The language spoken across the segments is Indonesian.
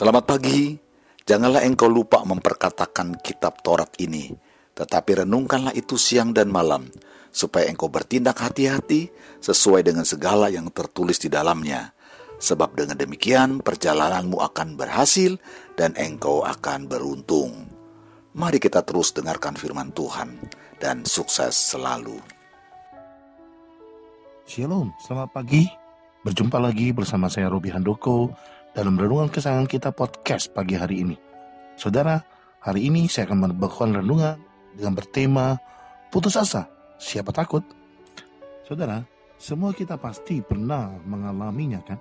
Selamat pagi. Janganlah engkau lupa memperkatakan kitab Taurat ini, tetapi renungkanlah itu siang dan malam, supaya engkau bertindak hati-hati sesuai dengan segala yang tertulis di dalamnya. Sebab dengan demikian perjalananmu akan berhasil dan engkau akan beruntung. Mari kita terus dengarkan firman Tuhan dan sukses selalu. Shalom, selamat pagi. Berjumpa lagi bersama saya Robi Handoko dalam renungan kesayangan kita podcast pagi hari ini. Saudara, hari ini saya akan membawakan renungan dengan bertema putus asa. Siapa takut? Saudara, semua kita pasti pernah mengalaminya kan?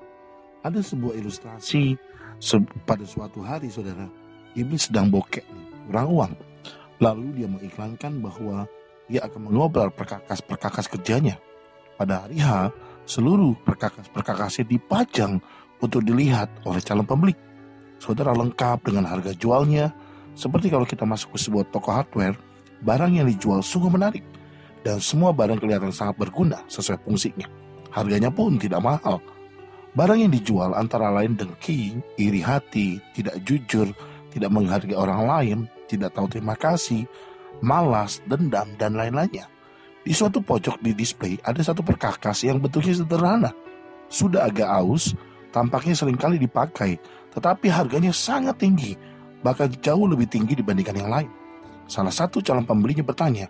Ada sebuah ilustrasi se- pada suatu hari saudara, iblis sedang bokek kurang uang. Lalu dia mengiklankan bahwa dia akan mengobrol perkakas-perkakas kerjanya. Pada hari H, seluruh perkakas-perkakasnya dipajang untuk dilihat oleh calon pembeli. Saudara lengkap dengan harga jualnya, seperti kalau kita masuk ke sebuah toko hardware, barang yang dijual sungguh menarik, dan semua barang kelihatan sangat berguna sesuai fungsinya. Harganya pun tidak mahal. Barang yang dijual antara lain dengki, iri hati, tidak jujur, tidak menghargai orang lain, tidak tahu terima kasih, malas, dendam, dan lain-lainnya. Di suatu pojok di display ada satu perkakas yang bentuknya sederhana. Sudah agak aus, tampaknya sering kali dipakai, tetapi harganya sangat tinggi, bahkan jauh lebih tinggi dibandingkan yang lain. Salah satu calon pembelinya bertanya,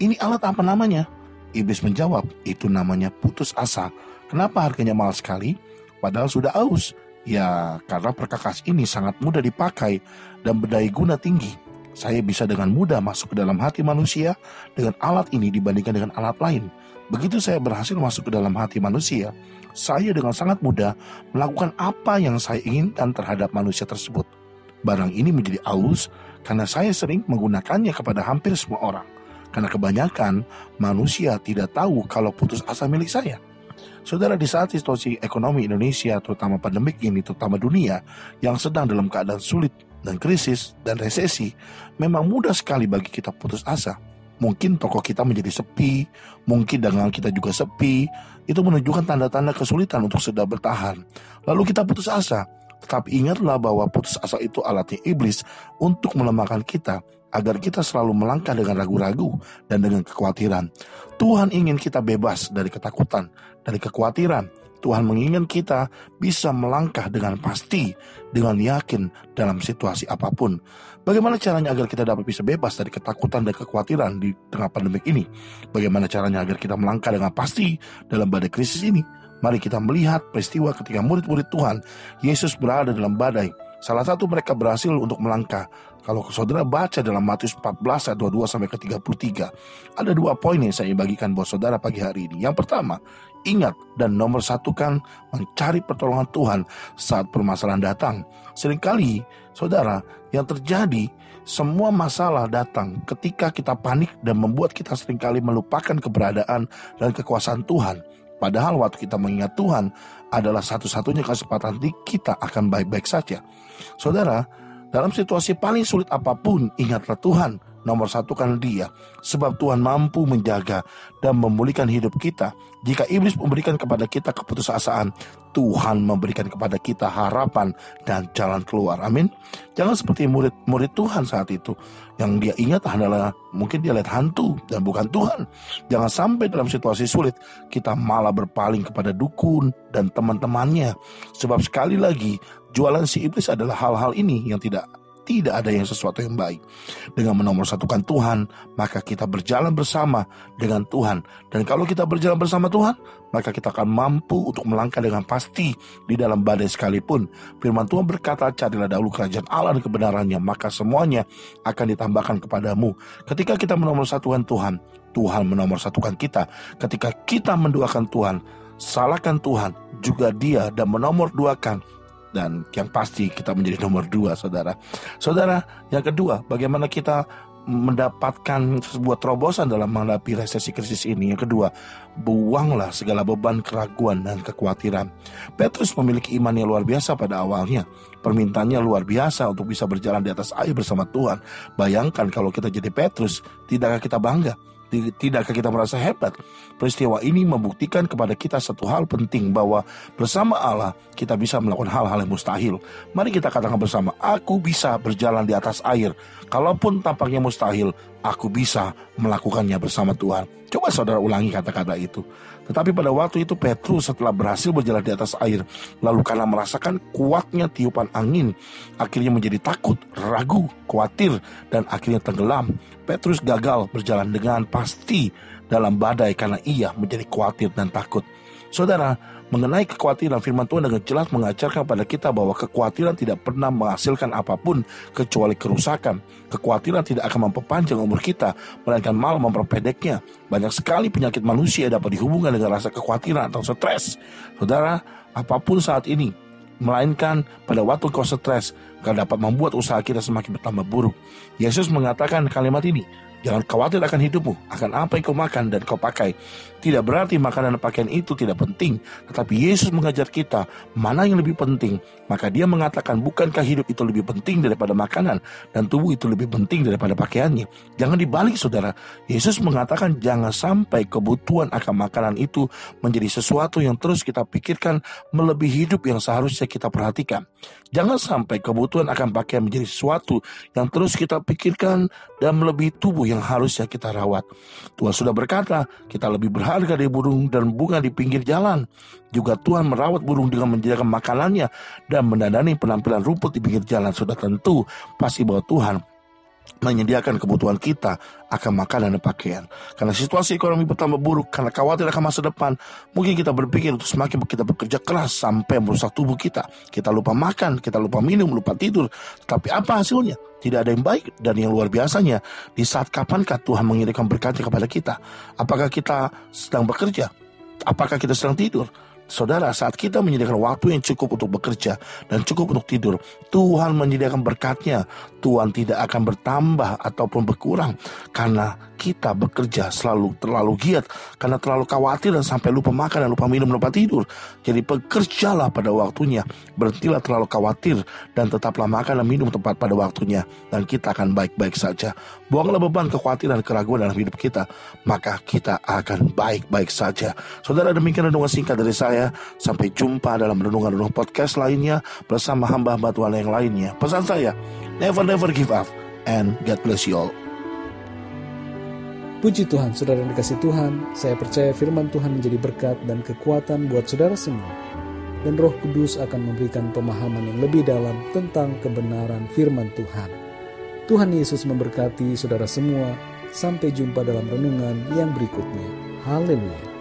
ini alat apa namanya? Iblis menjawab, itu namanya putus asa. Kenapa harganya mahal sekali? Padahal sudah aus. Ya, karena perkakas ini sangat mudah dipakai dan berdaya guna tinggi. Saya bisa dengan mudah masuk ke dalam hati manusia dengan alat ini dibandingkan dengan alat lain. Begitu saya berhasil masuk ke dalam hati manusia, saya dengan sangat mudah melakukan apa yang saya inginkan terhadap manusia tersebut. Barang ini menjadi aus karena saya sering menggunakannya kepada hampir semua orang. Karena kebanyakan manusia tidak tahu kalau putus asa milik saya. Saudara, di saat situasi ekonomi Indonesia, terutama pandemik ini, terutama dunia, yang sedang dalam keadaan sulit dan krisis dan resesi, memang mudah sekali bagi kita putus asa. Mungkin toko kita menjadi sepi, mungkin dagangan kita juga sepi, itu menunjukkan tanda-tanda kesulitan untuk sedang bertahan. Lalu kita putus asa, tetapi ingatlah bahwa putus asa itu alatnya iblis untuk melemahkan kita agar kita selalu melangkah dengan ragu-ragu dan dengan kekhawatiran. Tuhan ingin kita bebas dari ketakutan, dari kekhawatiran. Tuhan menginginkan kita bisa melangkah dengan pasti, dengan yakin dalam situasi apa pun. Bagaimana caranya agar kita dapat bisa bebas dari ketakutan dan kekhawatiran di tengah pandemik ini? Bagaimana caranya agar kita melangkah dengan pasti dalam badai krisis ini? Mari kita melihat peristiwa ketika murid-murid Tuhan, Yesus berada dalam badai. Salah satu mereka berhasil untuk melangkah. Kalau saudara baca dalam Matius 14 ayat 22 sampai ke 33, ada dua poin yang saya bagikan buat saudara pagi hari ini. Yang pertama, ingat dan nomor satu kan mencari pertolongan Tuhan saat permasalahan datang. Seringkali, saudara, yang terjadi semua masalah datang ketika kita panik dan membuat kita sering kali melupakan keberadaan dan kekuasaan Tuhan. Padahal waktu kita mengingat Tuhan adalah satu-satunya kesempatan kita akan baik-baik saja. Saudara, dalam situasi paling sulit apa pun, ingatlah Tuhan. Nomor satu kan dia. Sebab Tuhan mampu menjaga dan memulihkan hidup kita. Jika iblis memberikan kepada kita keputusasaan, Tuhan memberikan kepada kita harapan dan jalan keluar. Amin. Jangan seperti murid-murid Tuhan saat itu. Yang dia ingat adalah mungkin dia lihat hantu dan bukan Tuhan. Jangan sampai dalam situasi sulit kita malah berpaling kepada dukun dan teman-temannya. Sebab sekali lagi jualan si iblis adalah hal-hal ini yang tidak tidak ada yang sesuatu yang baik. Dengan menomorsatukan Tuhan, maka kita berjalan bersama dengan Tuhan. Dan kalau kita berjalan bersama Tuhan, maka kita akan mampu untuk melangkah dengan pasti di dalam badai sekalipun. Firman Tuhan berkata, carilah dahulu kerajaan Allah dan kebenarannya, maka semuanya akan ditambahkan kepadamu. Ketika kita menomorsatukan Tuhan, Tuhan menomorsatukan kita. Ketika kita mendoakan Tuhan, salahkan Tuhan, juga dia dan menomor duakan dan yang pasti kita menjadi nomor dua saudara saudara yang kedua bagaimana kita mendapatkan sebuah terobosan dalam menghadapi resesi krisis ini. Yang kedua, buanglah segala beban keraguan dan kekhawatiran. Petrus memiliki iman yang luar biasa pada awalnya. Permintaannya luar biasa untuk bisa berjalan di atas air bersama Tuhan. Bayangkan kalau kita jadi Petrus, tidakkah kita bangga? Tidakkah kita merasa hebat? Peristiwa ini membuktikan kepada kita satu hal penting bahwa bersama Allah kita bisa melakukan hal-hal yang mustahil. Mari kita katakan bersama, aku bisa berjalan di atas air. Kalaupun tampaknya mustahil, aku bisa melakukannya bersama Tuhan. Coba saudara ulangi kata-kata itu. Tetapi pada waktu itu Petrus setelah berhasil berjalan di atas air, lalu karena merasakan kuatnya tiupan angin, akhirnya menjadi takut, ragu, khawatir, dan akhirnya tenggelam. Petrus gagal berjalan dengan pasti dalam badai karena ia menjadi khawatir dan takut. Saudara, mengenai kekhawatiran firman Tuhan dengan jelas mengajarkan pada kita bahwa kekhawatiran tidak pernah menghasilkan apa pun kecuali kerusakan. Kekhawatiran tidak akan memperpanjang umur kita, melainkan malah memperpendeknya. Banyak sekali penyakit manusia dapat dihubungkan dengan rasa kekhawatiran atau stres. Saudara, apa pun saat ini, melainkan pada waktu kau stres, kau dapat membuat usaha kita semakin bertambah buruk. Yesus mengatakan kalimat ini, Jangan khawatir akan hidupmu, akan apa yang kau makan dan kau pakai. Tidak berarti makanan dan pakaian itu tidak penting, tetapi Yesus mengajar kita mana yang lebih penting. Maka dia mengatakan bukankah hidup itu lebih penting daripada makanan dan tubuh itu lebih penting daripada pakaiannya. Jangan dibalik saudara. Yesus mengatakan jangan sampai kebutuhan akan makanan itu menjadi sesuatu yang terus kita pikirkan melebihi hidup yang seharusnya kita perhatikan. Jangan sampai kebutuhan akan pakaian menjadi sesuatu yang terus kita pikirkan dan melebihi tubuh yang harusnya kita rawat. Tuhan sudah berkata, kita lebih berharga dari burung dan bunga di pinggir jalan. Juga Tuhan merawat burung dengan menjadikan makanannya dan mendandani penampilan rumput di pinggir jalan. Sudah tentu pasti bahwa Tuhan menyediakan kebutuhan kita akan makanan dan pakaian. Karena situasi ekonomi bertambah buruk, karena khawatir akan masa depan, mungkin kita berpikir untuk semakin kita bekerja keras sampai merusak tubuh kita. Kita lupa makan, kita lupa minum, lupa tidur. Tapi apa hasilnya? Tidak ada yang baik dan yang luar biasanya. Di saat kapankah Tuhan mengirimkan berkatnya kepada kita? Apakah kita sedang bekerja? Apakah kita sedang tidur? Saudara, saat kita menyediakan waktu yang cukup untuk bekerja dan cukup untuk tidur, Tuhan menyediakan berkatnya. Tuhan tidak akan bertambah ataupun berkurang karena kita bekerja selalu terlalu giat karena terlalu khawatir dan sampai lupa makan dan lupa minum, lupa tidur. Jadi bekerjalah pada waktunya. Berhentilah terlalu khawatir dan tetaplah makan dan minum tepat pada waktunya dan kita akan baik-baik saja. Buanglah beban kekhawatiran dan keraguan dalam hidup kita, maka kita akan baik-baik saja. Saudara demikian renungan singkat dari saya. Sampai jumpa dalam renungan-renungan podcast lainnya bersama hamba-hamba Tuhan yang lainnya. Pesan saya, never never give up and God bless you all. Puji Tuhan, saudara yang dikasih Tuhan, saya percaya firman Tuhan menjadi berkat dan kekuatan buat saudara semua. Dan roh kudus akan memberikan pemahaman yang lebih dalam tentang kebenaran firman Tuhan. Tuhan Yesus memberkati saudara semua. Sampai jumpa dalam renungan yang berikutnya. Haleluya.